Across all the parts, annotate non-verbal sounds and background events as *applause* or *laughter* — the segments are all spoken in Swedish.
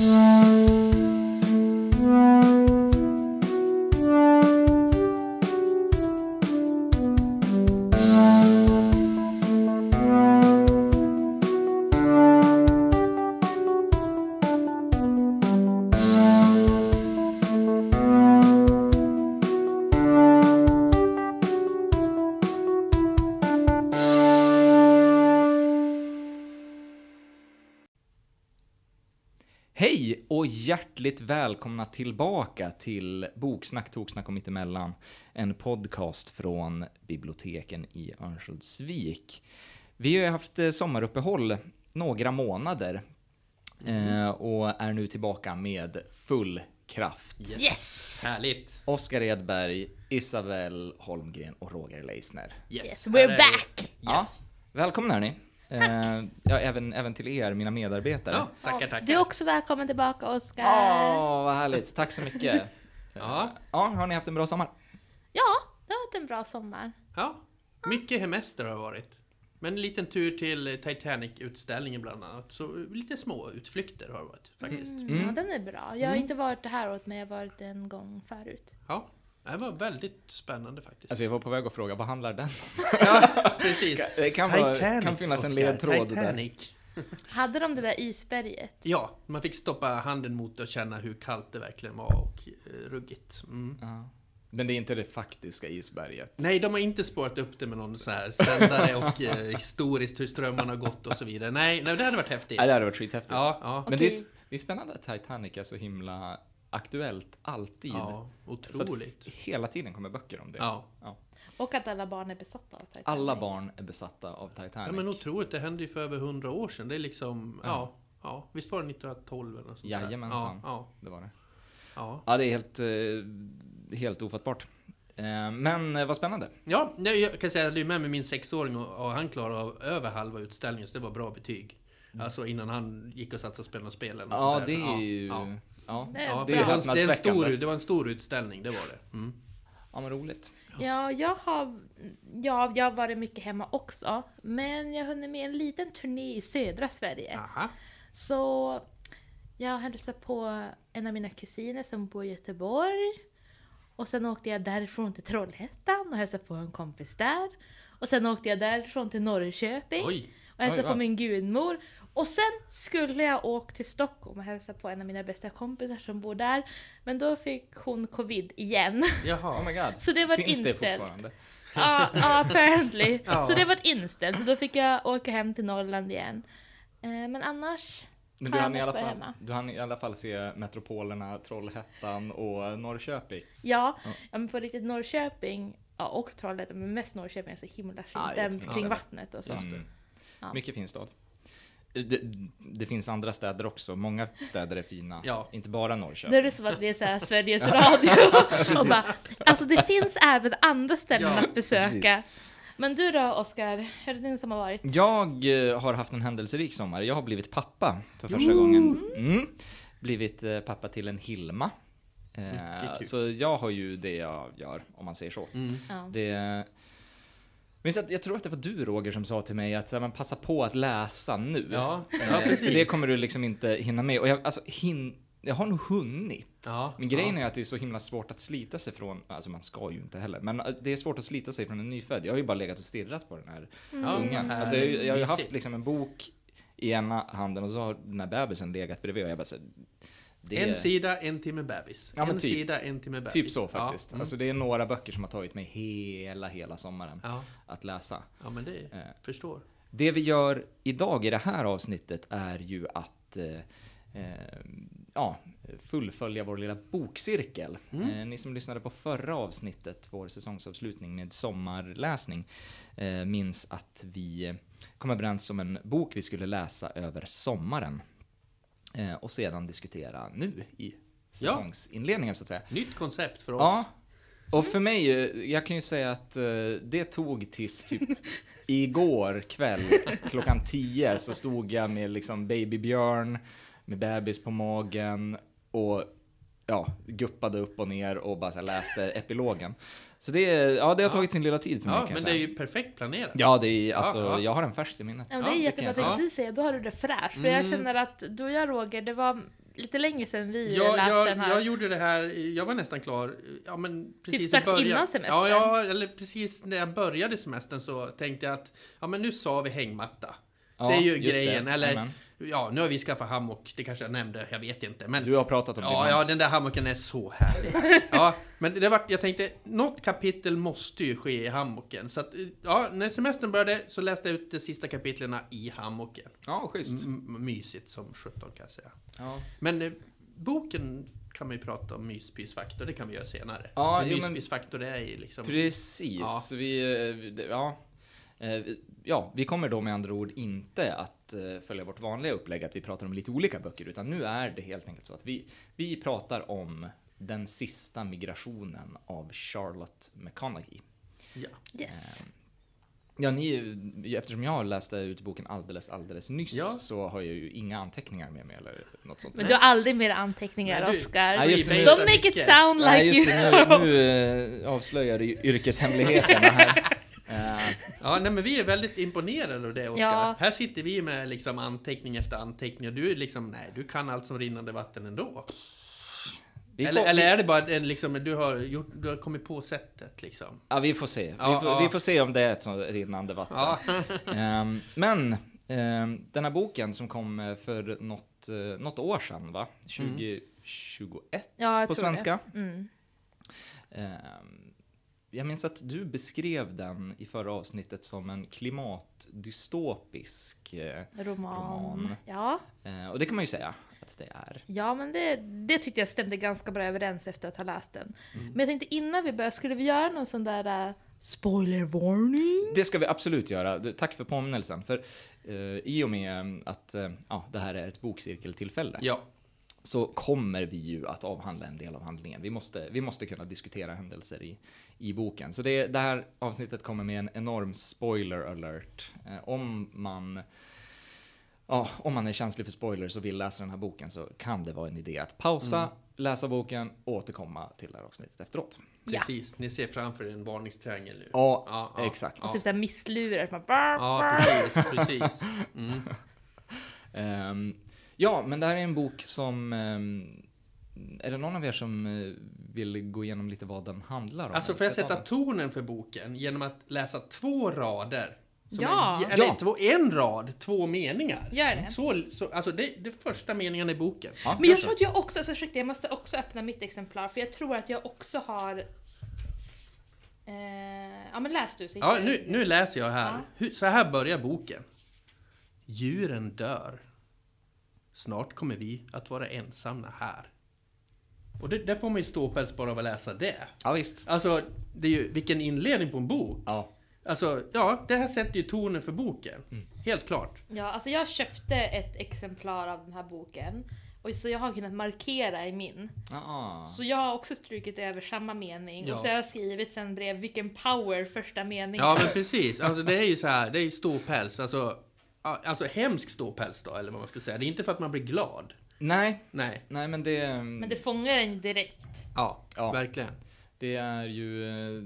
Mm-hmm. Hjärtligt välkomna tillbaka till Boksnack, Toksnack och Mittemellan. En podcast från biblioteken i Örnsköldsvik. Vi har ju haft eh, sommaruppehåll några månader eh, och är nu tillbaka med full kraft. Yes! Härligt! Oskar Edberg, Isabel Holmgren och Roger Leisner. Yes, Yes, we're back. Ja, Yes. välkomna hörni. Eh, ja, även, även till er, mina medarbetare. Ja, tackar, tackar. Du är också välkommen tillbaka Oskar. Åh, vad härligt. Tack så mycket. Ja. Ja, har ni haft en bra sommar? Ja, det har varit en bra sommar. Ja, mycket hemester har det varit. Men en liten tur till Titanic-utställningen bland annat. Så lite små utflykter har det varit faktiskt. Mm, Ja, den är bra. Jag har inte varit det här åt men jag har varit en gång förut. Ja, det var väldigt spännande faktiskt. Alltså jag var på väg att fråga, vad handlar den om? Ja, precis. *laughs* Det kan, vara, kan finnas en ledtråd där. Titanic. Hade de det där isberget? Ja, man fick stoppa handen mot det och känna hur kallt det verkligen var och eh, ruggigt. Mm. Ja. Men det är inte det faktiska isberget. Nej, de har inte spårat upp det med någon sån här sändare och eh, historiskt hur strömmarna har gått och så vidare. Nej, nej det hade varit häftigt. Nej, det hade varit skithäftigt. Ja, ja. Men det, är, det är spännande att Titanic är så himla aktuellt, alltid. Ja, Så otroligt. hela tiden kommer böcker om det. Ja. Och att alla barn är besatta av Titanic. Alla barn är besatta av Titanic. ja, men otroligt. Det hände ju för över hundra år sedan. Det är liksom, ja. ja, visst var det 1912 eller något sånt? Jajamensan. Ja, Det var det. ja, Ja, det är helt, eh, helt ofattbart. Eh, Men eh, vad spännande. ja. ja jag kan säga att jag är med med min sexåring och, och han klarade av över halva utställningen, så det var bra betyg. Alltså innan han gick och satt och spelade spel eller Ja, det är ju... Ja, Ja. Det är ja, det det, är var, det, är en stor, det var en stor utställning, det var det. Mm. ja men roligt. Ja, jag har, ja, jag har varit mycket hemma också. Men jag har hunnit med en liten turné i södra Sverige. Aha. Så jag hälsade på en av mina kusiner som bor i Göteborg. Och sen åkte jag därifrån till Trollhättan och hälsade på en kompis där. Och sen åkte jag därifrån till Norrköping Oj, och hälsade Oj, på min gudmor. Och sen skulle jag åka till Stockholm och hälsa på en av mina bästa kompisar som bor där. Men då fick hon covid igen. jaha. Oh my god. Så det var Finns det inställt. fortfarande? Ja, ja, apparently. *laughs* Ja. Så det var inställt. Så då fick jag åka hem till Norrland igen. Eh, Men annars Men Har du jag hann, i alla fall, hemma? du hann i alla fall se metropolerna Trollhättan och Norrköping. Ja, Ja. ja men på riktigt Norrköping ja, och Trollhättan, men mest Norrköping är så himla fint. Där jättefint kring vattnet och så. Mm. Ja. Mycket fin stad. Det, det finns andra städer också. Många städer är fina. Ja. Inte bara Norrköping. är det som att vi är så här *laughs* Sveriges Radio. och bara, alltså det finns även andra ställen Ja, att besöka. Men du då Oskar, hur är det din som har varit? Jag eh, har haft en händelserik sommar. Jag har blivit pappa för första gången. Mm. Blivit eh, pappa till en Hilma. Kul. så jag har ju det jag gör, om man säger så. Mm. Ja. Det, minns att, jag tror att det var du Roger som sa till mig att så man passa på att läsa nu. Ja, Eh, ja för precis. det kommer du liksom inte hinna med. Och jag, alltså, hin, jag har nog hunnit. Ja, Men grejen ja. är att det är så himla svårt att slita sig från, alltså man ska ju inte heller, men eh, det är svårt att slita sig från en nyfödd. Jag har ju bara legat och stirrat på den här Ja, ungen. Alltså jag, jag har ju haft liksom en bok i ena handen och så har den här bebisen legat bredvid och jag bara så här, det En sida, en timme bebis. Ja, en typ. sida, en timme bebis. Typ så faktiskt. Ja, mm. Alltså det är några böcker som har tagit mig hela, hela sommaren ja. att läsa. ja, men det Eh. förstår. Det vi gör idag i det här avsnittet är ju att eh, eh, ja, fullfölja vår lilla bokcirkel. Mm. Eh, ni som lyssnade på förra avsnittet, vår säsongsavslutning med sommarläsning, eh, minns att vi kom överens om en bok vi skulle läsa över sommaren. Eh, och sedan diskutera nu i säsongsinledningen så att säga. Nytt koncept för oss. Ja. Och för mig, eh, jag kan ju säga att eh, det tog tills typ *laughs* igår kväll klockan 10 så stod jag med liksom babybjörn, med bebis på magen och ja, guppade upp och ner och bara läste epilogen. Så det, är- ja, det har Ja. tagit sin lilla tid för mig Ja, kan men det är ju perfekt planerat. Ja, det är alltså, Ja, ja. jag har den färskt i minnet. Ja, det är Ja, jättebra, det precis säga, då har du det fräscht. För Mm. jag känner att du och jag Roger, det var lite längre sedan vi Jag, läste jag, den här. jag gjorde det här, jag var nästan klar, ja men precis i strax början. innan semestern? Ja, ja, eller precis när jag började semestern så tänkte jag att, ja men nu sa vi hängmatta. Ja, det är ju grejen, det. eller Jajamän. Ja, nu har vi skaffat hammock, det kanske jag nämnde, jag vet inte. Men Du har pratat om det. Ja, ja, den där hammocken är så härlig. *laughs* Ja, men det var, jag tänkte, något kapitel måste ju ske i hammocken. Så att, ja, när semestern började så läste jag ut de sista kapitlen i hammocken. ja schysst. M- mysigt som 17 kan jag säga. Ja. Men eh, boken kan man ju prata om myspysfaktor, det kan vi göra senare. Ja, men myspysfaktor är ju liksom... Precis. Ja. Vi, eh, det- ja. Eh, ja, vi kommer då med andra ord inte att eh, följa vårt vanliga upplägg att vi pratar om lite olika böcker, utan nu är det helt enkelt så att vi, vi pratar om den sista migrationen av Charlotte McConaughey. Ja. Yes. Ja, ni, eftersom jag läste ut boken alldeles, alldeles nyss Ja. så har jag ju inga anteckningar med mig eller något sånt. Men du har aldrig mer anteckningar, Nej, Oskar. Nej, just det, nu- Don't make it sound like Nej, just you nu, nu eh, avslöjar du yrkeshemligheterna här. *laughs* Eh, Ja, nej, men vi är väldigt imponerade av det, Oskar. Ja. Här sitter vi med liksom anteckning efter anteckning och du är liksom, nej, du kan allt som rinnande vatten ändå. vi eller, får- eller är det bara en, liksom, du har, gjort, du har kommit på sättet liksom? Ja, vi får se. Ja, vi, får, ja. vi får se om det är ett sånt rinnande vatten. Ja. *laughs* Ehm, men ehm, den här boken som kom eh, för något, eh, något år sedan, va? 2021 Ja, jag på svenska. Mm. Ehm, jag minns att du beskrev den i förra avsnittet som en klimatdystopisk eh, Roman. Roman. Ja. eh, och det kan man ju säga att det är. ja, men det, det tyckte jag stämde ganska bra överens efter att ha läst den. Mm. Men jag tänkte innan vi börjar, skulle vi göra någon sån där uh, spoiler warning? Det ska vi absolut göra. Tack för påminnelsen. För eh, i och med att eh, ja, det här är ett bokcirkeltillfälle ja. Så kommer vi ju att avhandla en del av handlingen. Vi måste, vi måste kunna diskutera händelser i, i boken. Så det, det här avsnittet kommer med en enorm spoiler alert. Eh, om man Ja, om man är känslig för spoilers och vill läsa den här boken så kan det vara en idé att pausa, läsa boken och återkomma till det här avsnittet efteråt. Ja. Precis, ni ser framför er en varningstriangel nu. Ja, Ja, ja, exakt. ja. Typ såhär misslurar. Man, Ja, precis, precis. Mm. *laughs* Ehm, ja, men det här är en bok som... ehm, är det någon av er som eh, vill gå igenom lite vad den handlar om? Alltså får jag sätta tonen för boken genom att läsa två rader? Som Ja. Är, eller Ja. två, en rad, två meningar. Gör det. Så, så, alltså det, det är första meningen i boken. Ja, Men jag så. tror att jag också, alltså ursäkta, jag måste också öppna mitt exemplar för jag tror att jag också har... Eh, ja men läs du så Ja, nu, nu läser jag här. Ja. Så här börjar boken. Djuren dör. Snart kommer vi att vara ensamma här. Och det, där får man ju ståpäls bara av att läsa det. Ja, visst. Alltså, det är ju vilken inledning på en bok. Ja. Alltså, ja, det här sätter ju tonen för boken. Mm. Helt klart. Ja, alltså jag köpte ett exemplar av den här boken. Och så jag har kunnat markera i min. Ah. Så jag har också strukit över samma mening. Ja. Och så har jag skrivit sen brev, vilken power första meningen. Ja, men precis. Alltså det är ju så här, det är ju ståpäls. Alltså, alltså hemsk ståpäls då, eller vad man ska säga. Det är inte för att man blir glad. Nej, Nej. nej men det... Men det fångar en ju direkt. Ja, Ja. verkligen. Det är ju... eh,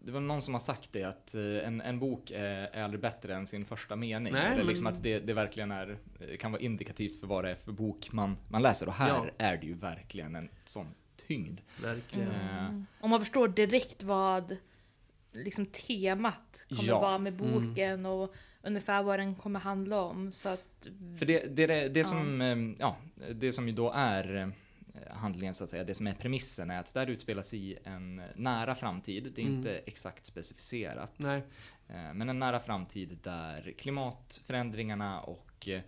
Det var någon som har sagt det att eh, en, en bok är, är aldrig bättre än sin första mening. Nej, Eller men- liksom att det, det verkligen är, kan vara indikativt för vad det är för bok man, man läser. Och här Ja. är det ju verkligen en sån tyngd. Verkligen. Eh, Och man förstår direkt vad liksom temat kommer Ja. vara med boken och ungefär vad den kommer handla om. Så att, För det, det, det, det Ja. som, eh, ja, det som ju då är eh, handlingen så att säga, det som är premissen är att det här utspelas i en nära framtid. Det är Mm. inte exakt specificerat. Nej. Eh, Men en nära framtid där klimatförändringarna och eh,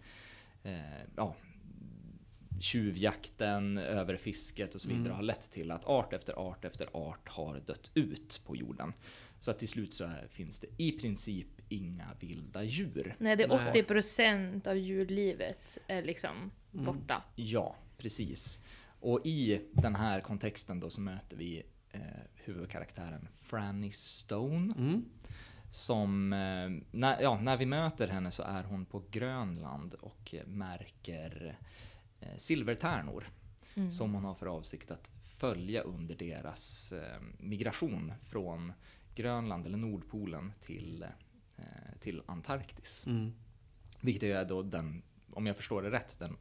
ja, tjuvjakten, överfisket och så vidare Mm. har lett till att art efter art efter art har dött ut på jorden. Så att till slut så är, finns det i princip inga vilda djur. nej, det är Nej. 80% av djurlivet är liksom Mm. borta. Ja, precis. Och i den här kontexten då så möter vi eh, huvudkaraktären Franny Stone. Mm. Som, eh, när, ja, när vi möter henne så är hon på Grönland och märker eh, silvertärnor. Mm. Som hon har för avsikt att följa under deras eh, migration från Grönland eller Nordpolen till, eh, till Antarktis. Mm. Vilket är då den, om jag förstår det rätt, den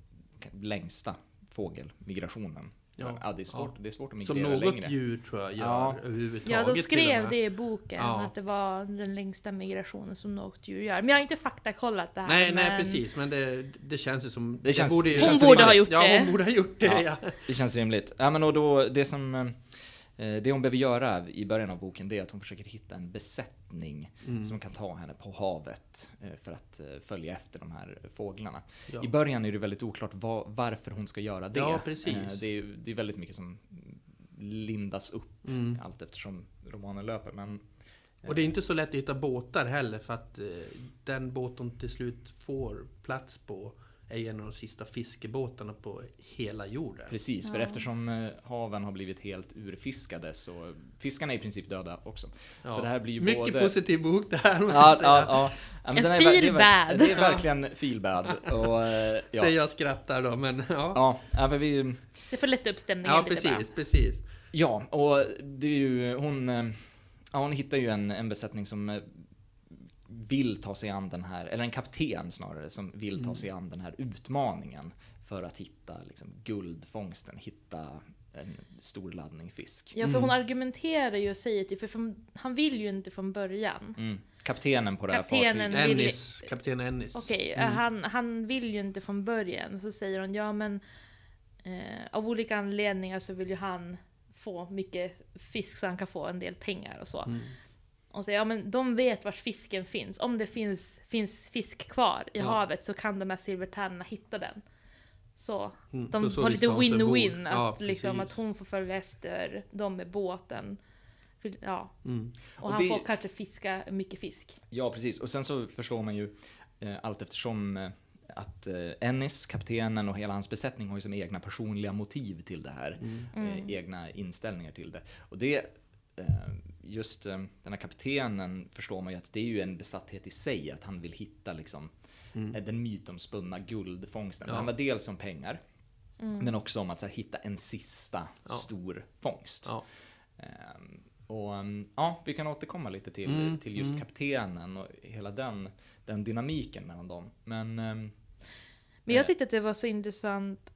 längsta fågelmigrationen. Ja, Ja, det, är svårt, ja. det är svårt att Som migrera något längre. djur tror jag gör Ja. överhuvudtaget. Ja, de skrev det i boken, Ja. att det var den längsta migrationen som något djur gör. Men jag har inte faktakollat det här. Nej, nej men precis, men det, det känns ju som... Det känns- borde det känns Hon borde ha gjort Ja, det. hon borde ha gjort det, Ja. ja. Det känns rimligt. Ja, men och då, det som eh, det hon behöver göra i början av boken är att hon försöker hitta en besättning Mm. som kan ta henne på havet eh, för att eh, följa efter de här fåglarna. Ja. I början är det väldigt oklart varför hon ska göra det. Ja. Eh, Det är, det är väldigt mycket som lindas upp Mm. allt eftersom romanen löper. Men Och det är inte så lätt att hitta båtar heller för att eh, den båt de till slut får plats på är en av de sista fiskebåtarna på hela jorden. Precis, för Ja. eftersom eh, haven har blivit helt urfiskade så fiskarna är i princip döda också. Ja. Så det här blir ju Mycket både... positiv bok det här måste Ja, jag säga. ja, ja. men En den är ver- det är feel ver- bad. Det är verkligen feel bad. Och, eh, *laughs* ja. Säger jag skrattar då, men ja. Ja, men vi, Det får lätta upp stämningen Ja, lite bara. precis, precis. ja, och det är ju, hon, eh, ja, hon hittar ju en, en besättning som vill ta sig an den här, eller en kapten snarare, som vill ta Mm. sig an den här utmaningen för att hitta liksom, guldfångsten, hitta en stor laddning fisk. Ja, för hon argumenterar ju och säger typ, för från, han vill ju inte från början. Mm. Kaptenen på det här Kaptenen fartyget. Ennis, kapten Ennis. Okej, Mm. han, han vill ju inte från början. Och så säger hon, ja men eh, av olika anledningar så vill ju han få mycket fisk så han kan få en del pengar och så. Mm. Och säger, ja men de vet vart fisken finns. Om det finns, finns fisk kvar i Ja. havet så kan de här silvertärnorna hitta den. Så Mm, de så får lite win-win. Ja, att, liksom, att hon får följa efter dem med båten. Ja, Mm. och, Och han det- får kanske fiska mycket fisk. Ja, precis. Och sen så förstår man ju eh, allt eftersom eh, att eh, Ennis, kaptenen och hela hans besättning har ju som egna personliga motiv till det här. Mm. Eh, egna inställningar till det. Och det, eh, just eh, den här kaptenen förstår man ju att det är ju en besatthet i sig, att han vill hitta liksom Mm. eh, den mytomspunna guldfångsten. Ja. Det handlar dels om pengar, Mm. men också om att så här, hitta en sista Ja. stor fångst. Ja. Ehm, och um, ja, vi kan återkomma lite till, Mm, till just mm. kaptenen och hela den, den dynamiken mellan dem. Men ehm, Men jag Eh. tyckte att det var så intressant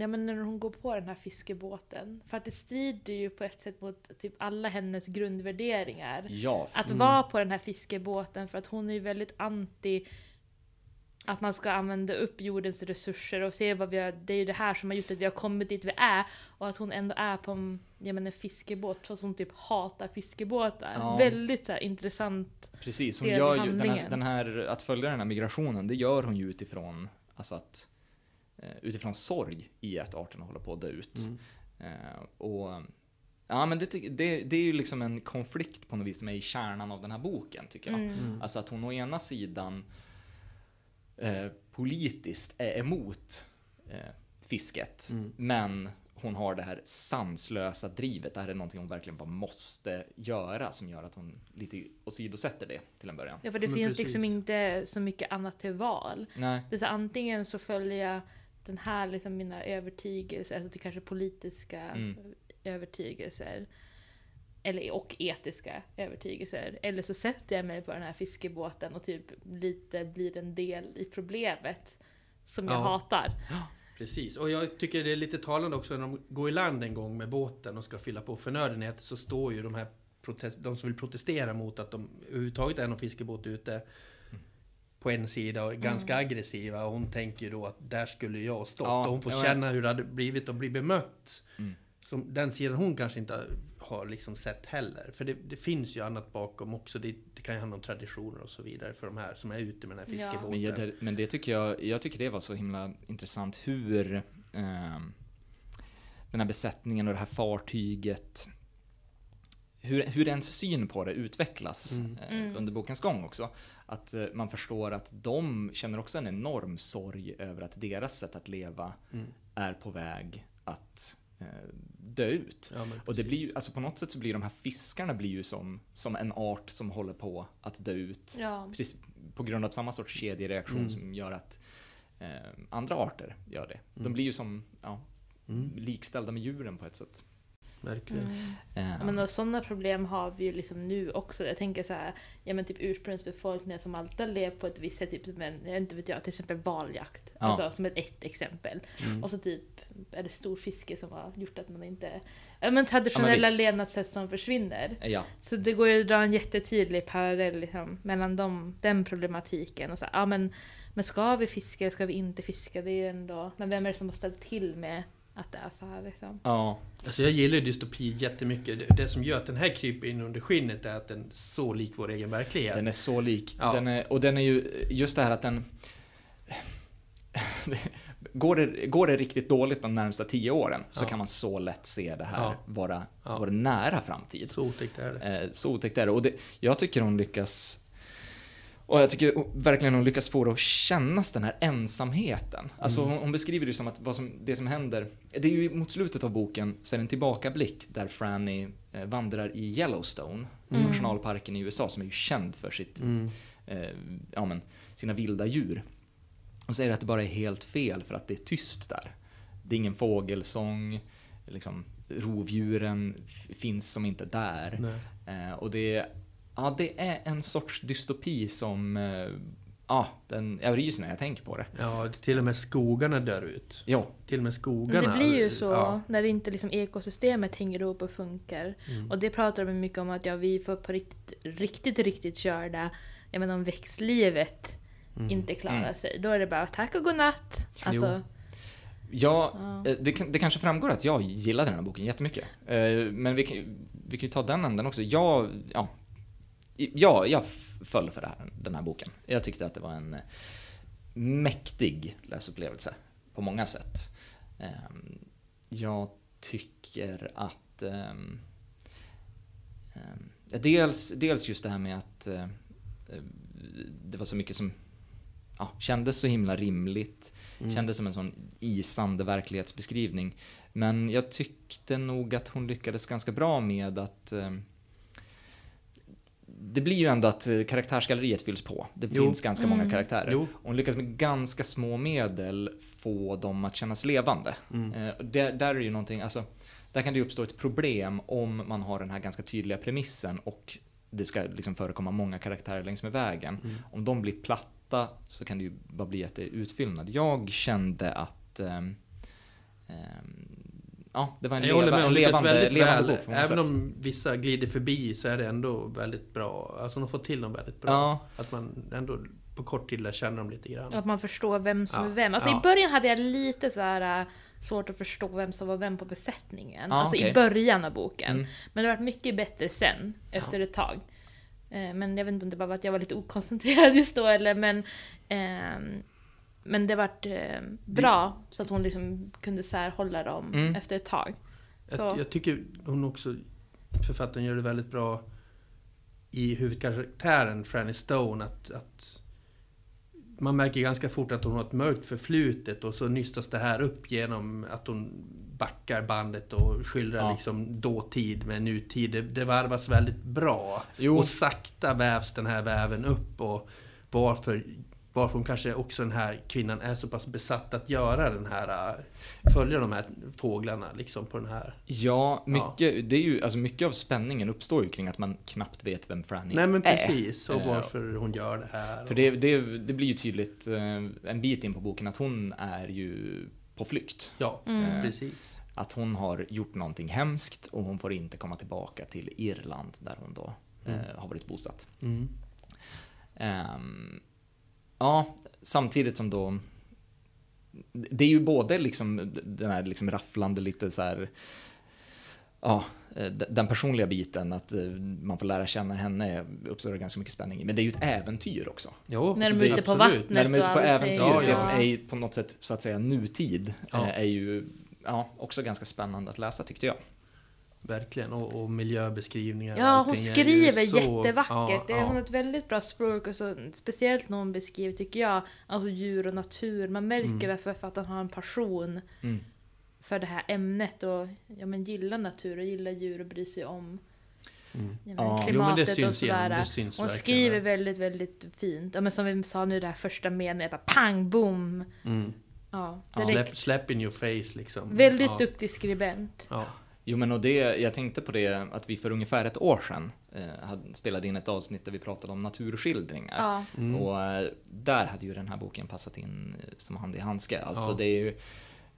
ja, men när hon går på den här fiskebåten. För att det strider ju på ett sätt mot typ alla hennes grundvärderingar. ja, Att Mm. vara på den här fiskebåten för att hon är ju väldigt anti att man ska använda upp jordens resurser och se vad vi har, det är ju det här som har gjort att vi har kommit dit vi är och att hon ändå är på en, jag menar, fiskebåt att hon typ hatar fiskebåtar. Ja. Väldigt så här, intressant. precis. Hon gör ju den här, den här, att följa den här migrationen, det gör hon ju utifrån, alltså att, utifrån sorg i att arterna håller på att dö ut. Mm. Eh, och ja, men det, det, det är ju liksom en konflikt på något vis som är i kärnan av den här boken, tycker jag. Mm. Mm. Alltså att hon å ena sidan eh, politiskt är emot eh, fisket, Mm. men hon har det här sanslösa drivet. Det här är någonting hon verkligen bara måste göra som gör att hon lite åsidosätter det till en början. Ja, för det Men finns precis. liksom inte så mycket annat till val. Nej. Det är så, antingen så följer jag den här, liksom mina övertygelser, alltså till kanske politiska Mm. övertygelser. Eller, och etiska övertygelser. Eller så sätter jag mig på den här fiskebåten och typ lite blir en del i problemet. Som jag Ja. hatar. Precis, och jag tycker det är lite talande också när de går i land en gång med båten och ska fylla på förnödenheter så står ju de här protest, de som vill protestera mot att de överhuvudtaget är någon fiskebåt ute på en sida och ganska aggressiva och hon tänker ju då att där skulle jag stått Ja, och hon får ja, känna hur det hade blivit att bli bemött. Mm. Som den sidan hon kanske inte har liksom sett heller. För det, det finns ju annat bakom också. Det, det kan ju handla om traditioner och så vidare för de här som är ute med den här Ja. fiskebåten. Men, jag, det, men det tycker jag, jag tycker det var så himla intressant hur ehm, den här besättningen och det här fartyget hur, hur ens syn på det utvecklas Mm. eh, Mm. under bokens gång också. Att eh, man förstår att de känner också en enorm sorg över att deras sätt att leva Mm. är på väg att eh, dö ut. Ja, Och det blir ju, alltså på något sätt så blir de här fiskarna blir ju som, som en art som håller på att dö ut. Ja. Precis, på grund av samma sorts kedjereaktion Mm. som gör att eh, andra arter gör det. De Mm. blir ju som ja, Mm. likställda med djuren på ett sätt. Verkligen. Mm. Eh, Ja, men sådana problem har vi ju liksom nu också. Jag tänker så här, ja men typ ursprungsbefolkningar som alltid har levt på ett visst sätt, typ som en, jag inte vet jag, till exempel valjakt. Ja. Alltså som ett, ett exempel. Mm. Och så typ är det storfiske som har gjort att man inte... Ja men traditionella visst. levnadssätt som försvinner. ja. Så det går ju att dra en jättetydlig parallell liksom, mellan dem, den problematiken. Och så, här, ja, men, men ska vi fiska eller ska vi inte fiska? Det är ju ändå... Men vem är det som har ställt till med att det är så här liksom? ja. Alltså jag gillar ju dystopi jättemycket. Det, det som gör att den här kryper in under skinnet är att den är så lik vår egen verklighet. Den är så lik. Ja. Den är, och den är ju, just det här att den... *laughs* går, det, går det riktigt dåligt de närmsta tio åren så Ja. kan man så lätt se det här Ja. vara, Ja. vara nära framtid. Så otäckt är det. Eh, Så otäckt är det. Och det, jag tycker hon lyckas och jag tycker verkligen hon lyckas få det att kännas den här ensamheten. Alltså Mm. hon, beskriver det som att vad som, det som händer, det är ju mot slutet av boken så är det en tillbakablick där Franny eh, vandrar i Yellowstone, Mm. nationalparken i USA som är ju känd för sitt, Mm. eh, ja, men, sina vilda djur. Och säger att det bara är helt fel för att det är tyst där. Det är ingen fågelsång, liksom, rovdjuren finns som inte där. Eh, och det, ja, det är en sorts dystopi som, eh, ja, den, jag ryser när jag tänker på det. Ja, till och med skogarna dör ut. Ja, Till och med Men skogarna. det blir ju så Ja. när det inte liksom ekosystemet hänger ihop och funkar. Mm. Och det pratar de mycket om att ja, vi får på riktigt, riktigt, riktigt körda. Jag menar om växtlivet Mm. inte klarar Mm. sig. Då är det bara tack och godnatt. Alltså, ja. eh, det, det kanske framgår att jag gillade den här boken jättemycket. Eh, Men vi kan, vi kan ju ta den änden också. Jag, ja, ja, jag föll för det här, den här boken. Jag tyckte att det var en eh, mäktig läsupplevelse på många sätt. Ehm, Jag tycker att ehm, ehm, dels, dels just det här med att eh, eh, det var så mycket som ja, kändes så himla rimligt. Mm. Kändes som en sån isande verklighetsbeskrivning. Men jag tyckte nog att hon lyckades ganska bra med att det blir ju ändå att eh, karaktärsgalleriet fylls på. Det Jo. finns ganska många Mm. karaktärer. Jo. Och hon lyckas med ganska små medel få dem att kännas levande. Mm. Eh, där, där är ju någonting, alltså, där kan det ju uppstå ett problem om man har den här ganska tydliga premissen och det ska liksom förekomma många karaktärer längs med vägen. Mm. Om de blir platta så kan det ju bara bli att det är utfyllnad. Jag kände att ehm, ehm, ja, det var en Jag leva, med, en levande, väldigt levande väl. bok Även sätt. om vissa glider förbi så är det ändå väldigt bra. Alltså de har fått till dem väldigt bra. Ja, Att man ändå på kort tid lär känna dem lite grann. Att man förstår vem som Ja, är vem. Alltså ja. i början hade jag lite så här äh, svårt att förstå vem som var vem på besättningen. Ja, alltså okej. i början av boken. Mm. Men det har varit mycket bättre sen, efter ett tag. Eh, Men jag vet inte om det bara var att jag var lite okoncentrerad just då eller men... ehm, men det vart eh, bra så att hon liksom kunde särhålla dem Mm. efter ett tag. Så, Jag, jag tycker hon också, författaren gör det väldigt bra i huvudkaraktären Franny Stone. Att, att man märker ganska fort att hon har ett mörkt förflutet och så nystas det här upp genom att hon backar bandet och skildrar Ja. liksom dåtid med nutid. Det, det varvas väldigt bra. Jo. Och sakta vävs den här väven upp och varför varför hon kanske också den här kvinnan är så pass besatt att göra den här, äh, följa de här fåglarna liksom på den här. ja, mycket, Det är ju, alltså mycket av spänningen uppstår ju kring att man knappt vet vem Franny Nej men är. precis, och Eh, varför hon gör det här. För det, det, det blir ju tydligt eh, en bit in på boken att hon är ju på flykt. Ja, Mm. precis. Att hon har gjort någonting hemskt och hon får inte komma tillbaka till Irland där hon då Mm. eh, har varit bosatt. Mm. Ehm, ja, samtidigt som då det är ju både liksom den här liksom rafflande lite så här ja, eh, den personliga biten att eh, man får lära känna henne uppstår det ganska mycket spänning i. Men det är ju ett äventyr också. Jo, När de det- är ute på absolut. vattnet. När de är ute på äventyr, Ja, det ja. som är på något sätt så att säga nutid, Ja. eh, är ju ja, också ganska spännande att läsa tyckte jag. Verkligen, och, och miljöbeskrivningar. Ja, hon skriver så- jättevackert. Ja, hon har ett väldigt bra språk. Och så, speciellt när hon beskriver, tycker jag, alltså djur och natur. Man märker Mm. att författaren har en passion Mm. för det här ämnet och ja, men gillar natur och gillar djur och bryr sig om Mm. ja, men, Ja. Jo, men klimatet och sådär. syns hon skriver väldigt, väldigt fint. Ja, men som vi sa nu, det här första meningen, bara pang, boom. Mm. Ja. direkt. Släpp, släpp in your face liksom. Väldigt ja. duktig skribent. Ja. Jo men och det, jag tänkte på det att vi för ungefär ett år sedan eh, hade, spelade in ett avsnitt där vi pratade om naturskildringar. Ja. Mm. Och eh, där hade ju den här boken passat in eh, som hand i handske. Alltså Ja. det är ju,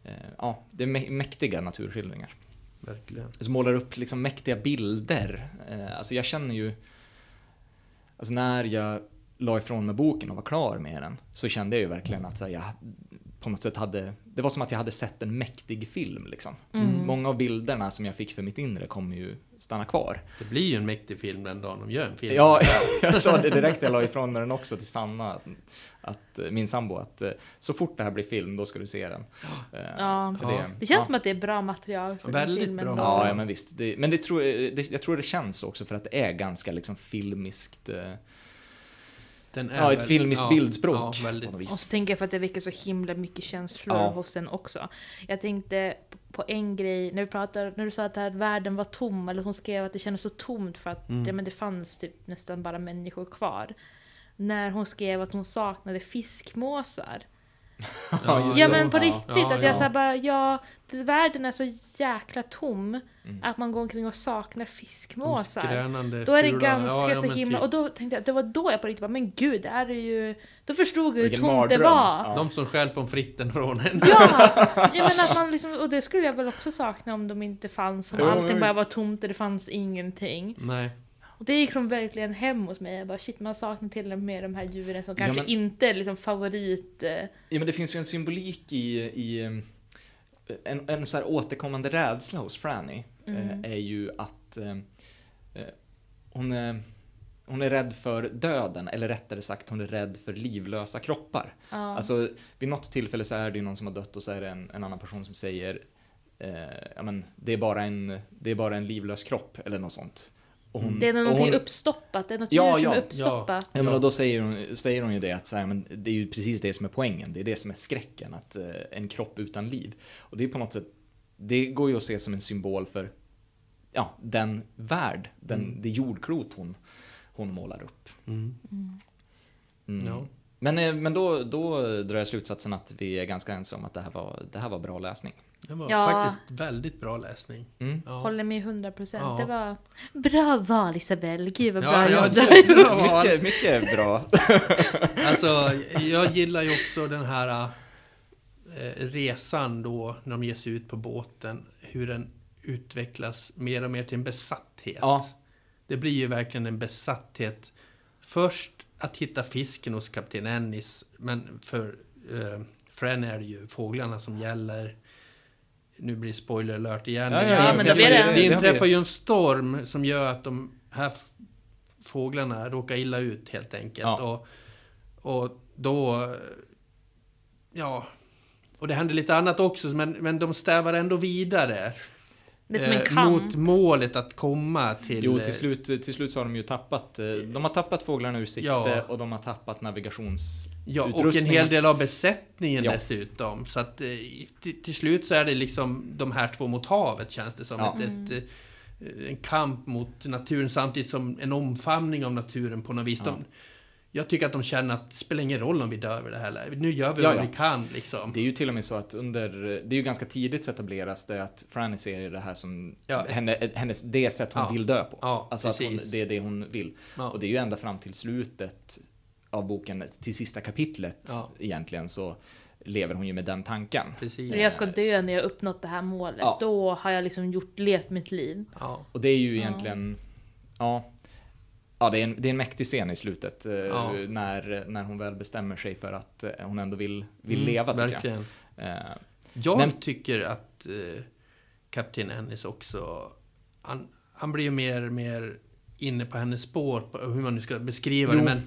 eh, ja, det är mä- mäktiga naturskildringar. Verkligen. Som målar upp liksom mäktiga bilder. Eh, alltså jag känner ju, alltså när jag la ifrån mig boken och var klar med den så kände jag ju verkligen att så här, jag på något sätt hade, det var som att jag hade sett en mäktig film liksom. Mm. Många av bilderna som jag fick för mitt inre kommer ju stanna kvar. Det blir ju en mäktig film den dagen de gör en film. Ja, *laughs* jag sa det direkt jag la ifrån mig den också till Sanna, att, att eh, min sambo, att eh, så fort det här blir film, då ska du se den. Eh, Ja. för Ja. Det känns ja. som att det är bra material för Väldigt den filmen. bra. Ja, ja, men visst. Det, men det tror, jag- det, jag tror det känns också för att det är ganska liksom filmiskt. Den är Ja, ett väl- filmiskt ja, bildspråk. Ja. Och så tänker jag för att det väcker så himla mycket känslor Ja. hos en också. Jag tänkte på en grej, när du, pratade, när du sa att här världen var tom, eller hon skrev att det kändes så tomt för att Mm. ja, men det fanns typ nästan bara människor kvar. När hon skrev att hon saknade fiskmåsar. *laughs* Ja, Ja det. men på riktigt, ja, att jag ja. bara, ja, det, världen är så jäkla tom Mm. att man går omkring och saknar fiskmåsar. Då är det ganska ja, ja, så himla... typ. Och då tänkte jag, det var då jag på riktigt bara, men gud, det här är ju... Då förstod jag hur tomt det mardröm. var. Ja. De som stjäl pommes fritesen från en. Ja! *laughs* ja men att man liksom, och det skulle jag väl också sakna om de inte fanns, om Jo, allting bara var tomt och det fanns ingenting. Nej. Och det gick liksom verkligen hem hos mig. Jag bara shit, man saknar till och med de här djuren som Ja, kanske men- inte är liksom favorit... eh, Ja, men det finns ju en symbolik i, i eh, en, en så här återkommande rädsla hos Franny Mm. eh, är ju att hon, är, hon är rädd för döden, eller rättare sagt hon är rädd för livlösa kroppar. Ja. Alltså, vid något tillfälle så är det ju någon som har dött och så är det en, en annan person som säger eh, ja, men, det, är bara en, det är bara en livlös kropp, eller något sånt. Och hon, det är och någonting hon, uppstoppat, det är något Ja, djur som ja, är uppstoppat. Ja, men och då säger hon, säger hon ju det att så här, men det är ju precis det som är poängen. Det är det som är skräcken, att eh, en kropp utan liv. Och det är på något sätt, det går ju att se som en symbol för ja, den värld, den, Mm. det jordklot hon, hon målar upp. Mm. Mm. Ja. Men, eh, men då, då drar jag slutsatsen att vi är ganska ense om att det här var, det här var bra läsning. Det var Ja. faktiskt väldigt bra läsning. Mm. Ja. Håller med 100 procent. Ja. Det var bra val Isabelle. Gud vad bra ja, jobb det- du har gjort. bra val. Mycket, mycket bra. *laughs* Alltså, jag gillar ju också den här eh, resan då, när de ger sig ut på båten. Hur den utvecklas mer och mer till en besatthet. Ja. Det blir ju verkligen en besatthet. Först att hitta fisken hos kapten Ennis, men för eh, Fren är det ju fåglarna som gäller. Nu blir det spoiler alert igen. Ja, ja, det inträffar, det- ju- det det inträffar ju en storm som gör att de här fåglarna råkar illa ut helt enkelt. Ja. Och, och då... Ja... Och det händer lite annat också, men, men de stävar ändå vidare. Det är som en eh, kamp. Mot målet att komma till... Jo, eh, till slut, till slut så har de ju tappat, eh, de har tappat fåglarna ur sikte Ja. och de har tappat navigations... Ja, och en hel del av besättningen Ja. dessutom. Så att till, till slut så är det liksom de här två mot havet känns det som. Ja. Ett, ett, eh, en kamp mot naturen samtidigt som en omfamning av naturen på något vis. Ja. De, jag tycker att de känner att det spelar ingen roll om vi dör vid det här läget. Nu gör vi Ja, vad ja. vi kan liksom. Det är ju till och med så att under, det är ju ganska tidigt så etableras det att Franny ser det här som Ja. henne, hennes, det sätt hon Ja. vill dö på. Ja, alltså att hon, precis. det är det hon vill. Ja. Och det är ju ända fram till slutet av boken, till sista kapitlet Ja. egentligen, så lever hon ju med den tanken. Precis. Jag ska dö när jag uppnått det här målet. Ja. Då har jag liksom gjort, levt mitt liv. Ja. Och det är ju Ja. egentligen, ja, ja det, är en, det är en mäktig scen i slutet. eh, Ja. När, när hon väl bestämmer sig för att eh, hon ändå vill, vill Mm, leva, tycker Verkligen. jag. Eh, Jag Men- tycker att eh, Kapten Ennis också, han, han blir ju mer och mer inne på hennes spår, på hur man nu ska beskriva Jo. det. Men,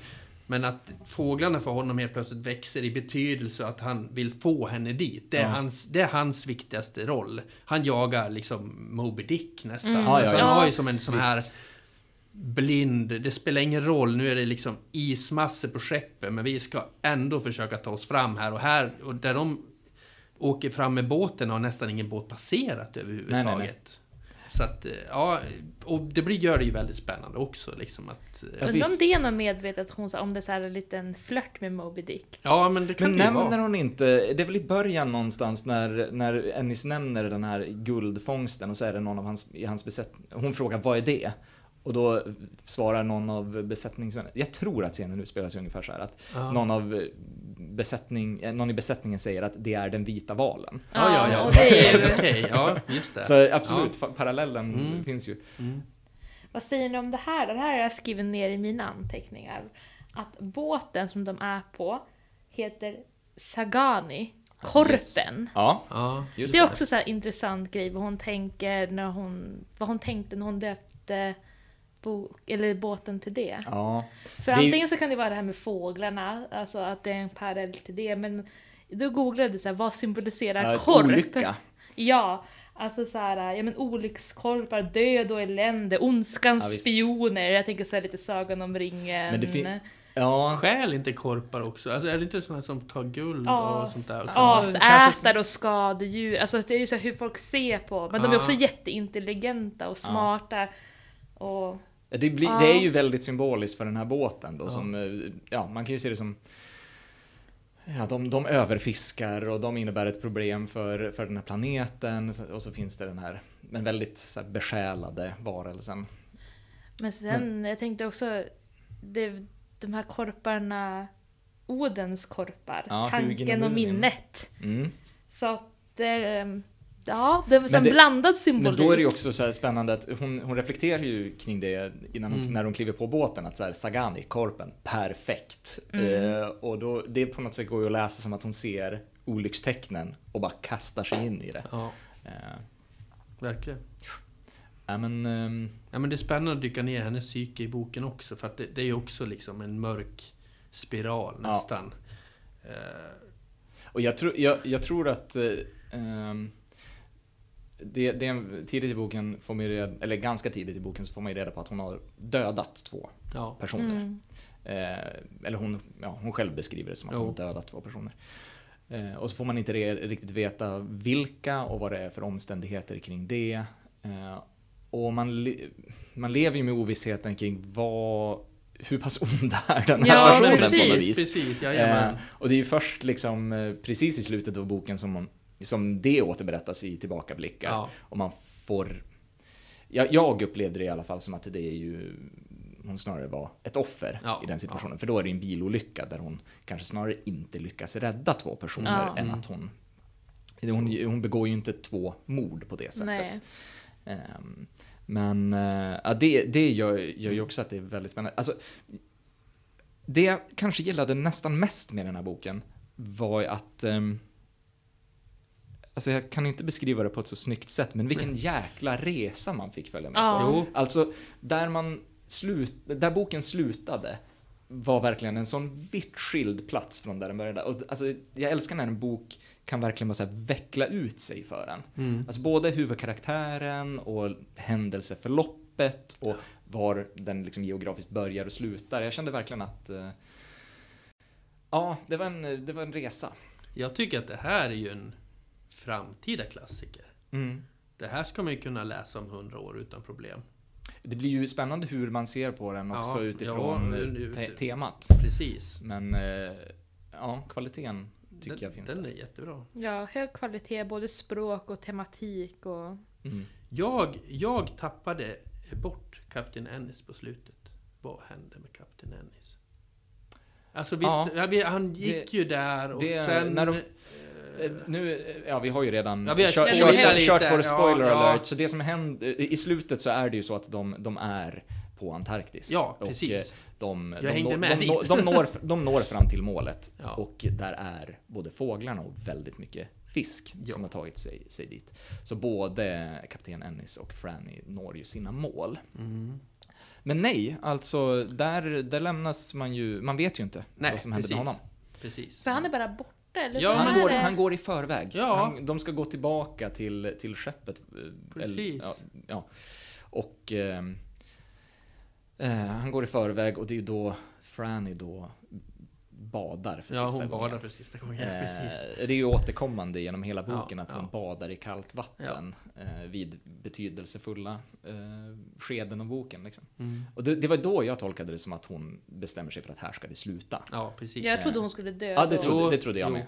men att fåglarna för honom helt plötsligt växer i betydelse att han vill få henne dit. Det är, Ja. hans, det är hans viktigaste roll. Han jagar liksom Moby Dick nästan. Mm. Ja, ja, Alltså, ja. han har ju som en sån Visst. här blind, det spelar ingen roll, nu är det liksom ismassor på skeppet, men vi ska ändå försöka ta oss fram här och här, och där de åker fram med båten har nästan ingen båt passerat överhuvudtaget. Nej, nej, nej. Så att, eh, ja, och det blir, gör det ju väldigt spännande också liksom att... eh, Ja, Undrar om det är något medvetet hon sa, om det är så här en liten flört med Moby Dick. Ja, men det kan Men det ju nämner vara. hon inte, det är väl i början någonstans när, när Ennis nämner den här guldfångsten och så är det någon av hans, i hans besättning, hon frågar vad är det? Och då svarar någon av besättningsmännen, jag tror att scenen utspelar sig ungefär så här att Ja. någon, av besättning, eh, någon i besättningen säger att det är den vita valen. Ja, ja, ja. är ju... *laughs* Okej, ja, just det. Så absolut, fa- parallellen Mm. finns ju. Mm. Vad säger ni om det här? Det här har jag skrivit ner i mina anteckningar. Att båten som de är på heter Sagani, korpen. Ja, Ja, just Det är också så här intressant grej vad hon tänker när hon, vad hon tänkte när hon döpte bok, eller båten till det. Ja, För Det antingen så kan det vara det här med fåglarna, alltså att det är en parallell till det, men då googlade jag så här, vad symboliserar ja korp? olycka. *laughs* Ja, alltså så här, ja men olyckskorpar, död och elände, ondskans Ja, spioner. Jag tänker så här lite Sagan om ringen. Men det fin- Ja, Stjäl inte korpar också? Alltså är det inte sådana som tar guld och sånt där? As, Kanske- ätare och skadedjur. Alltså det är ju så hur folk ser på. Men de är Ja. också jätteintelligenta och smarta. Och Det, blir, Ja. det är ju väldigt symboliskt för den här båten då Ja. som, eh, ja man kan ju se det som Ja, de, de överfiskar och de innebär ett problem för, för den här planeten och så finns det den här men väldigt så här, besjälade varelsen. Men sen, jag tänkte också, det, de här korparna, Odens korpar, Ja, tanken och minnet. Mm. Så att det, ja, det är en det- blandad symbolik. Men då är det ju också så här spännande att hon, hon reflekterar ju kring det innan hon, Mm. när hon kliver på båten att så här, Sagani, korpen, perfekt. Mm. Eh, och då, det på något sätt går ju att läsa som att hon ser olyckstecknen och bara kastar sig in i det. Ja, Eh, verkligen. ja, men, ehm, Ja, men det är spännande att dyka ner i hennes psyke i boken också, för att det, det är ju också liksom en mörk spiral Ja. nästan. Eh, Och jag, tror jag, jag tror att ehm, det, det är en, tidigt i boken, får man reda, eller ganska tidigt i boken, så får man ju reda på att hon har dödat två ja. personer. Mm. Eh, eller hon, ja, hon själv beskriver det som att Jo. hon har dödat två personer. Eh, och så får man inte re, riktigt veta vilka och vad det är för omständigheter kring det. Eh, och man, le, man lever ju med ovissheten kring vad, hur pass ond är den här Ja, personen precis, på något vis. Precis, jajamän. Eh, och det är ju först liksom eh, precis i slutet av boken som, man, som det återberättas i tillbakablickar. Ja. Och man får... Ja, jag upplevde det i alla fall som att det är ju hon snarare var ett offer Ja, i den situationen. För då är det en bilolycka där hon kanske snarare inte lyckas rädda två personer Ja. än att hon... Hon, hon begår ju inte två mord på det sättet. Nej. Ehm, men ja, det, det gör, gör ju också att det är väldigt spännande. Alltså, det jag kanske gillade nästan mest med den här boken var att ehm, Alltså jag kan inte beskriva det på ett så snyggt sätt, men vilken jäkla resa man fick följa med Ja. på. Jo, Alltså, där man slut, där boken slutade var verkligen en sån vitt skild plats från där den började. Och, alltså, jag älskar när en bok kan verkligen bara så här veckla ut sig för en. mm. Alltså både huvudkaraktären och händelseförloppet och var den liksom geografiskt börjar och slutar. Jag kände verkligen att eh, Ja, det var, en, det var en resa. Jag tycker att det här är ju en framtida klassiker. Mm. Det här ska man ju kunna läsa om hundra år utan problem. Det blir ju spännande hur man ser på den också Ja, utifrån ja, eh, nu- te- temat. Precis. Men eh, ja, kvaliteten tycker den, jag finns Den där. är jättebra. Ja, hög kvalitet, både språk och tematik och... Mm. Jag, jag tappade bort Kapten Ennis på slutet. Vad hände med Kapten Ennis? Alltså visst, Ja. han gick Det- ju där och det- sen... när de- Nu, eh, ja vi har ju redan Ja, vi har kört, kört, lite, kört vår ja, spoiler ja. alert. Så det som händer, i slutet så är det ju så att de, de är på Antarktis. Ja, Och, precis. eh, de, Jag de, hängde når- med de, dit. når- de, når, de når fram till målet. Ja. Och där är både fåglarna och väldigt mycket fisk Ja. som har tagit sig, sig dit. Så både kapten Ennis och Franny når ju sina mål. Mm. Men nej, alltså där, där lämnas man ju, man vet ju inte Nej, vad som händer precis. med honom. Precis. För han är bara borta, eller? Ja, Han går, han går i förväg. Ja. Han, de ska gå tillbaka till, till skeppet. eh, Precis. ja, ja. Och ehm, eh, han går i förväg och det är ju då Franny då badar för Ja, sista hon gången. badar för sista gången. Precis. Eh, det är ju återkommande genom hela boken Ja, att hon ja. badar i kallt vatten eh, vid betydelsefulla eh, skeden av boken. Liksom. Mm. Och det, det var då jag tolkade det som att hon bestämmer sig för att här ska det sluta. Ja, precis. Jag trodde hon skulle dö Ja, det trodde, det trodde jag jo. med.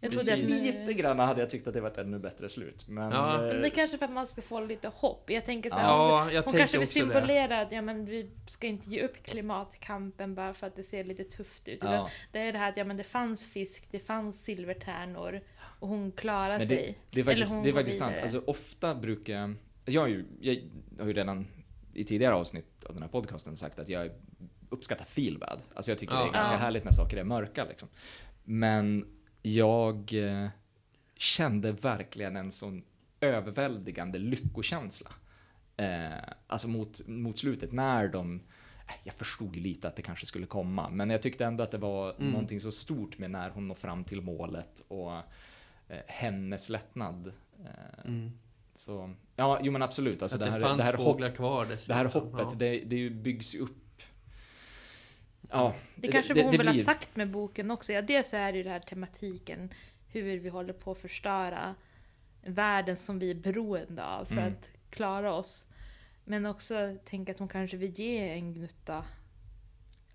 Jag trodde att nu... Lite grann hade jag tyckt att det var ett ännu bättre slut. Men, Ja. eh, Men det är kanske för att man ska få lite hopp. Jag tänker så här, Ja, hon, jag hon kanske vill också det. symbolera att ja, men vi ska inte ge upp klimatkampen bara för att det ser lite tufft ut. Ja. Det är det här att ja, men det fanns fisk, det fanns silvertärnor och hon klarar Men sig. Det är faktiskt, Eller hon det är faktiskt sant. Alltså, ofta brukar... Jag har, ju, jag har ju redan i tidigare avsnitt av den här podcasten sagt att jag uppskattar feelbad. Alltså jag tycker Ja. det är ganska Ja. härligt när saker är mörka. Liksom. Men jag eh, kände verkligen en sån överväldigande lyckokänsla. Eh, alltså mot, mot slutet när de eh, jag förstod ju lite att det kanske skulle komma, men jag tyckte ändå att det var Mm. någonting så stort med när hon når fram till målet och eh, hennes lättnad. Eh, Mm. Så, ja, jo men absolut. Alltså att det, det, här, fanns det, här hopp, fåglar kvar dessutom. det här hoppet, Ja. det, det byggs upp. Ja, Det kanske det, hon det vill ha blir- sagt med boken också. Ja, dels är det ju det här tematiken, hur vi håller på att förstöra världen som vi är beroende av för Mm. att klara oss. Men också tänka att hon kanske vill ge en gnutta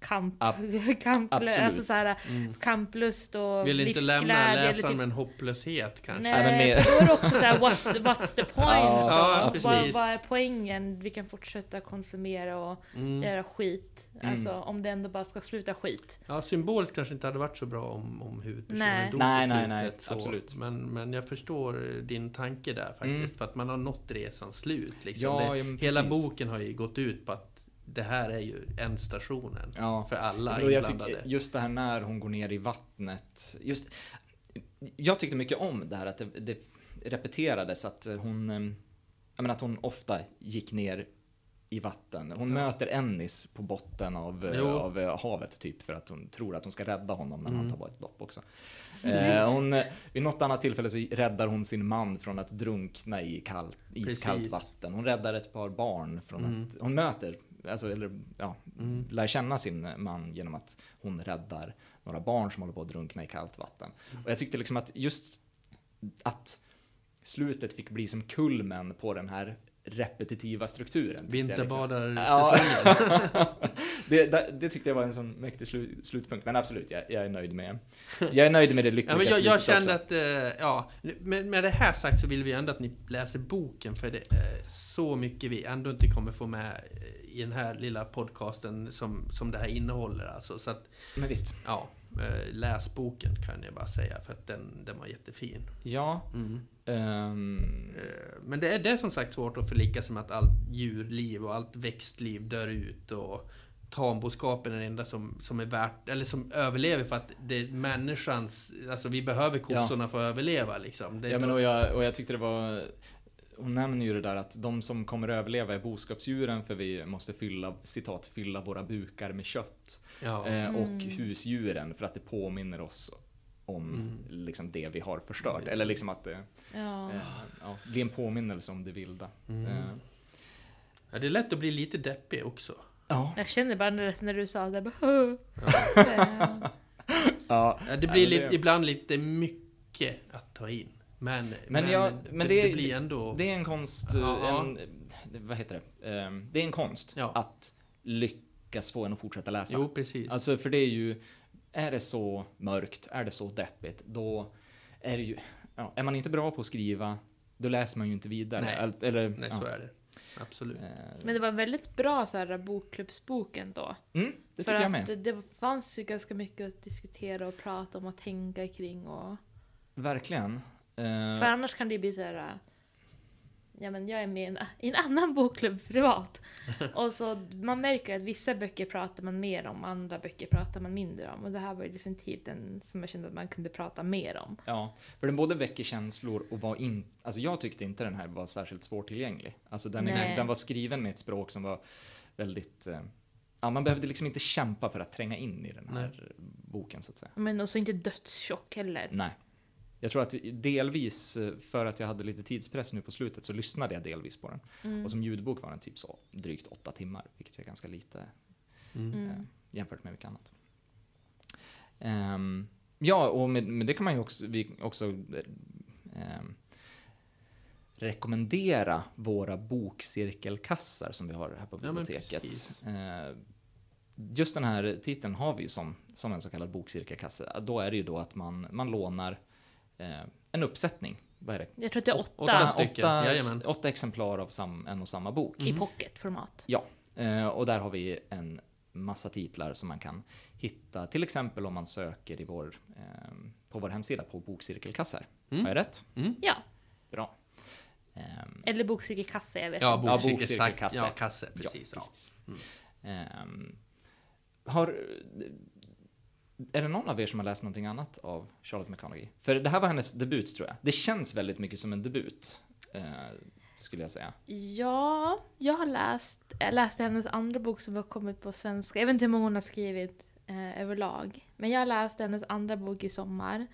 kamp, Ab- *laughs* kamp alltså så här, Mm. kamplust och Vill inte lämna läsaren typ- med en hopplöshet kanske. Nej, Nej, men mer- då är det också så här, *laughs* what's, what's the point? Ja, ja, vad, vad är poängen? Vi kan fortsätta konsumera och Mm. göra skit. Mm. Alltså om det ändå bara ska sluta skit. Ja, symboliskt kanske inte hade varit så bra om, om huvudpersonen Nej. dog Nej, nej, nej, så. absolut. Men, men jag förstår din tanke där faktiskt. Mm. För att man har nått resans slut. Liksom. Ja, det, hela boken har ju gått ut på att det här är ju ändstationen. Ja. För alla Och jag tycker just det här när hon går ner i vattnet. Just, jag tyckte mycket om det här att det, det repeterades att hon, jag menar att hon ofta gick ner i vatten. Hon Ja. möter Ennis på botten av, eh, Jo. av eh, havet typ för att hon tror att hon ska rädda honom när han Mm. tar bara ett dopp också. Eh, hon, eh, vid något annat tillfälle så räddar hon sin man från att drunkna i kall, iskallt Precis. vatten. Hon räddar ett par barn från Mm. att, hon möter, alltså, eller ja, Mm. lär känna sin man genom att hon räddar några barn som håller på att drunkna i kallt vatten. Och jag tyckte liksom att just att slutet fick bli som kulmen på den här repetitiva strukturen. liksom. Vinterbadarsäsongen. Ja. *laughs* det, det, tyckte jag var en sån mäktig slu, slutpunkt. Men absolut, jag, jag är nöjd med Jag är nöjd med det lyckliga Ja, men jag, jag kände också. att, eh, ja, med, med det här sagt så vill vi ändå att ni läser boken för det är så mycket vi ändå inte kommer få med eh, i den här lilla podcasten som, som det här innehåller. Alltså, så att, Men visst. ja, eh, läs boken kan jag bara säga för att den, den var jättefin. Ja. Mm. Eh, Men det är, det är som sagt svårt att förlika sig med att allt djurliv och allt växtliv dör ut och tamboskapen är det enda som, som är värt, eller som överlever för att det är människans, alltså vi behöver kossorna för att överleva liksom. Ja, men och, jag, och jag tyckte det var hon nämner ju det där att de som kommer överleva är boskapsdjuren för vi måste fylla, citat, fylla våra bukar med kött. ja. Eh, och Mm. husdjuren för att det påminner oss om Mm. liksom det vi har förstört. Mm. Eller liksom att det Ja. eh, ja, blir en påminnelse om det vilda. Mm. Eh, ja, det är lätt att bli lite deppig också. ja. Jag känner bara när, när du sa det, bara. Ja. Eh, *laughs* ja. Ja, det blir lite, det- ibland lite mycket att ta in. Men, Men jag- men det, det- det blir ändå... Det är en konst, Ja. en, vad heter det? Ehm, Det är en konst Ja. att lyckas få en att fortsätta läsa. jo, precis. Alltså för det är ju, är det så mörkt, är det så deppigt, då är det ju, ja, är man inte bra på att skriva, då läser man ju inte vidare. Nej. Eller, Nej, ja. så är det. Absolut. Eh, Men det var väldigt bra så här bokklubbsboken då. Mm, det För tycker jag att med. det, det fanns ju ganska mycket att diskutera och prata om och tänka kring och... Verkligen. Eh, För annars kan det ju bli så här... äh, Ja men jag är med i en, i en annan bokklubb privat. *laughs* Och så man märker att vissa böcker pratar man mer om, andra böcker pratar man mindre om. Och det här var ju definitivt en som jag kände att man kunde prata mer om. Ja, för den både väcker känslor och var in... Alltså jag tyckte inte den här var särskilt svårtillgänglig. Alltså den, är, Nej. den var skriven med ett språk som var väldigt... Eh, ja, man behövde liksom inte kämpa för att tränga in i den här boken så att säga. Men också inte dödstjock heller. Nej. Jag tror att delvis, eh, för att jag hade lite tidspress nu på slutet, så lyssnade jag delvis på den. Mm. Och som ljudbok var den typ så drygt åtta timmar, vilket är ganska lite Mm. Mm. eh, jämfört med mycket annat. Ehm, ja, och med, med det kan man ju också, vi också ehm, rekommendera våra bokcirkelkassar som vi har här på Ja, biblioteket. Eh, just den här titeln har vi ju som, som en så kallad bokcirkelkasse. Då är det ju då att man, man lånar eh, en uppsättning. Vad är det? Jag tror att det är Åt- åtta åtta stycken, åtta, jajamän. åtta exemplar av sam, en och samma bok. i pocketformat. Ja, eh, och där har vi en massa titlar som man kan hitta. Till exempel om man söker i vår, eh, på vår hemsida på bokcirkelkassar. Mm. Har jag rätt? Ja, Bra. Eller bokcirkelkasse, jag vet Ja, inte. Ja, bokcirkel, bokcirkelkasse. Ja, kasse, precis. Ja, precis. Ehm, har, är det någon av er som har läst någonting annat av Charlotte McConaughey? För det här var hennes debut tror jag. Det känns väldigt mycket som en debut, eh, skulle jag säga. Ja, jag har läst, jag läste hennes andra bok som har kommit på svenska. Jag vet inte hur många hon har skrivit eh, överlag. Men jag läste hennes andra bok i sommar.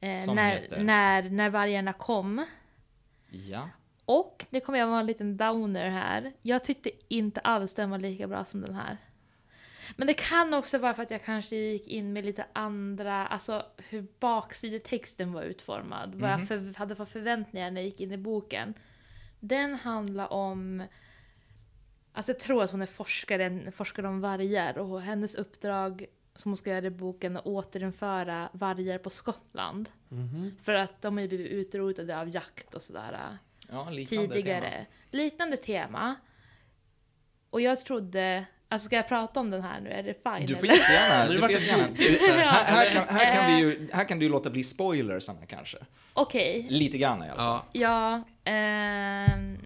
Eh, när, heter? när, när vargarna kom. Ja. Och, det kommer jag vara en liten downer här. Jag tyckte inte alls den var lika bra som den här. Men det kan också vara för att jag kanske gick in med lite andra, alltså hur baksidetexten var utformad. Vad jag för, hade för förväntningar när jag gick in i boken. Den handlar om, alltså jag tror att hon är forskare, forskare om vargar och hennes uppdrag som hon ska göra i boken är att återinföra vargar på Skottland. Mhm. För att de har ju blivit utrotade av jakt och sådär ja, liknande tidigare. tema. Liknande tema. Och jag trodde, alltså ska jag prata om den här nu? Är det fine? Du får jättegärna. Det Du var får jättegärna. ett här. Ja. Här, här, kan, här, kan vi Eh. ju, här kan du ju låta bli spoilersarna kanske. Okej, Lite grann i alla fall. Ja, ja. ehm,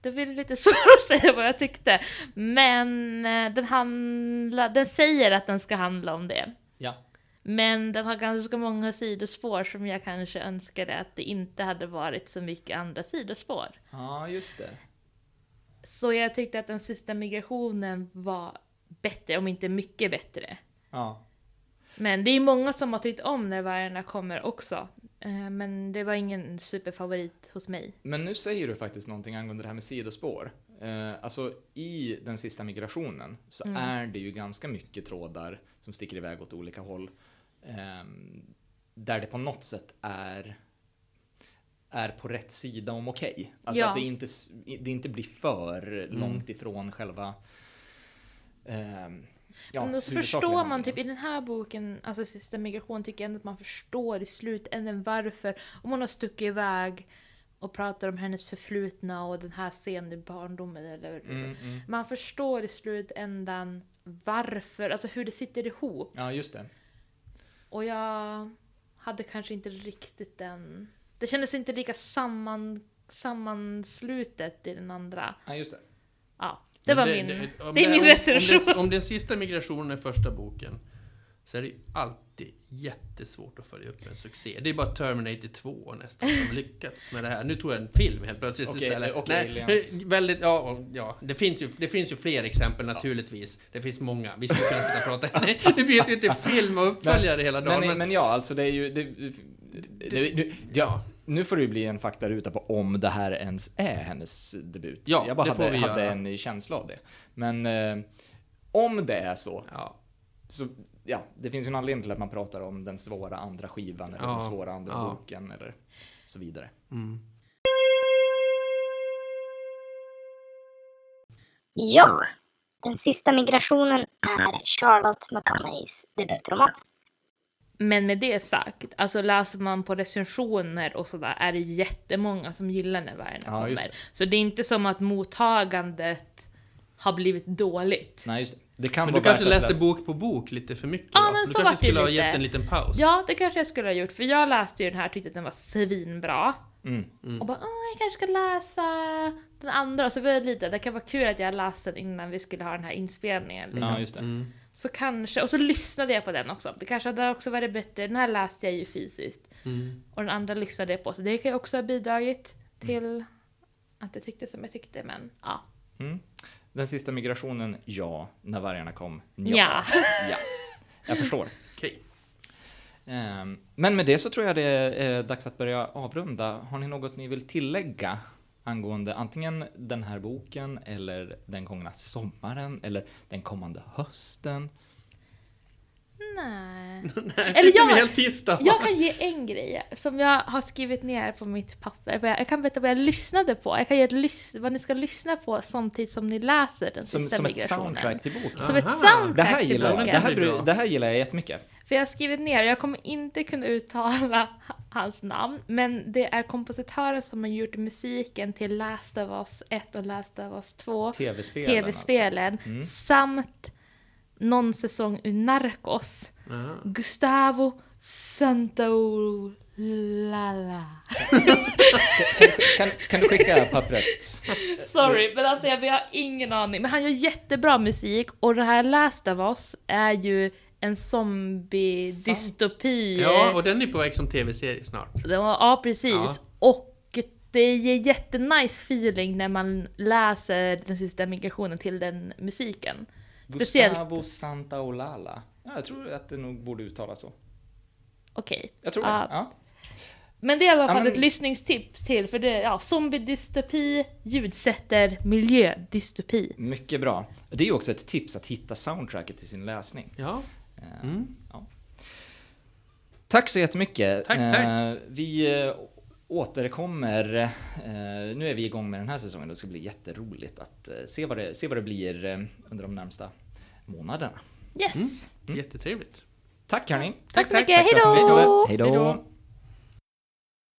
det blir lite *laughs* svårt att säga vad jag tyckte. Men eh, den, handla, den säger att den ska handla om det. Ja. Men den har ganska många sidospår som jag kanske önskade att det inte hade varit så mycket andra sidospår. Ja, just det. Så jag tyckte att den sista migrationen var bättre, om inte mycket bättre. Ja. Men det är många som har tyckt om när vargarna kommer också. Eh, Men det var ingen superfavorit hos mig. Men nu säger du faktiskt någonting angående det här med sidospår. Eh, alltså i den sista migrationen så Mm. är det ju ganska mycket trådar som sticker iväg åt olika håll. ehm, där det på något sätt är är på rätt sida om okej. Alltså Ja. att det inte, det inte blir för Mm. långt ifrån själva ehm, ja, Men då så förstår man typ i den här boken, alltså Sista migration, tycker jag ändå att man förstår i slutändan varför. Om hon har stuckit iväg och pratar om hennes förflutna och den här scenen i barndomen eller Mm, mm. Man förstår i slutändan varför, alltså hur det sitter ihop. Ja, just det. Och jag hade kanske inte riktigt den... Det kändes inte lika samman, sammanslutet i den andra. Ja, just det. Ja, det var Men min... det- om det är min om- recension. Om, den- om den sista migrationen är första boken så är det ju alltid jättesvårt att följa upp en succé. Det är bara Terminator 2 nästan som *laughs* lyckats med det här. Nu tog jag en film helt plötsligt Okej, istället. okej, Nej, Aliens. väldigt, ja, ja det, finns ju, det finns ju fler exempel naturligtvis. Det finns många. Vi skulle kunna sitta och prata. *laughs* Nej, nu byter ju inte film och uppföljare hela dagen. Men, Men, men ja, alltså det är ju... Det, det, det, det, ja, nu får det ju bli en faktaruta på om det här ens är hennes debut. Ja, jag bara det får hade, vi hade göra. en känsla av det. Men eh, om det är så, ja, så ja, det finns ju en anledning till att man pratar om den svåra andra skivan eller Ja, den svåra andra ja. boken eller så vidare. mm. Ja, den sista migrationen är Charlotte McConaughey's debutroman. Men med det sagt, alltså läser man på recensioner och sådär är det jättemånga som gillar när vargarna Ja, kommer. det. Så det är inte som att mottagandet har blivit dåligt. Nej, just det. Det kan Men vara du kanske läste läsa- bok på bok lite för mycket Ja, då? men Du så kanske skulle ha gett en liten paus? Ja, det kanske jag skulle ha gjort, för jag läste ju den här och tyckte att den var svinbra. Mm. Och bara, Åh, jag kanske ska läsa den andra. Och så var jag lite, det kan vara kul att jag läste den innan vi skulle ha den här inspelningen. Liksom. Ja, just det. Mm. Så kanske, och så lyssnade jag på den också. Det kanske hade också varit bättre. Den här läste jag ju fysiskt. Mm. Och den andra lyssnade jag på. Så det kan ju också ha bidragit till att jag tyckte som jag tyckte. Men ja. Mm. Den sista migrationen, ja. När vargarna kom, Ja. ja. *laughs* Jag förstår. Okej. Ehm, Men med det så tror jag det är dags att börja avrunda. Har ni något ni vill tillägga angående antingen den här boken eller den gångna sommaren eller den kommande hösten? Nej. *laughs* Nej, Eller jag- helt tysta? Jag kan ge en grej som jag har skrivit ner på mitt papper. Jag kan berätta vad jag lyssnade på. Jag kan ge ett vad ni ska lyssna på samtidigt som ni läser den Som, sista som ett migrationen. soundtrack till boken. Som ett Aha. soundtrack Det här till gillar jag. boken. Det här, det här gillar jag jättemycket. För jag har skrivit ner, jag kommer inte kunna uttala *laughs* hans namn, men det är kompositören som har gjort musiken till Last of Us 1 och Last of Us 2, Tv-spelen. tv-spelen, Alltså. Mm. samt någon säsong ur Narcos. Ja. Gustavo Santaolalla. Kan, kan, kan du skicka pappret? *laughs* Sorry, men alltså jag, jag har ingen aning. Men han gör jättebra musik och det här Last of Us är ju en zombie-dystopi. ja, och den är på väg som tv-serie snart. Ja, precis. Ja. Och det ger jättenice feeling när man läser den sista migrationen till den musiken. Speciellt- Gustavo Santaolalla. Ja, jag tror att det nog borde uttalas så. Okej. Jag tror Ja. det. Ja. Men det är i alla Ja, fall men- ett lyssningstips till, för det är ja, zombie-dystopi, ljudsätter, miljö, dystopi. Mycket bra. Det är ju också ett tips att hitta soundtracket till sin läsning. Ja. Eh, Mm. ja. Tack så jättemycket. Tack, tack. Eh, Vi eh, återkommer. Nu är vi igång med den här säsongen. Det ska bli jätteroligt att se vad det, se vad det blir under de närmsta månaderna. Yes! Jättetrevligt. Tack hörni! Tack så tack, mycket, tack hejdå!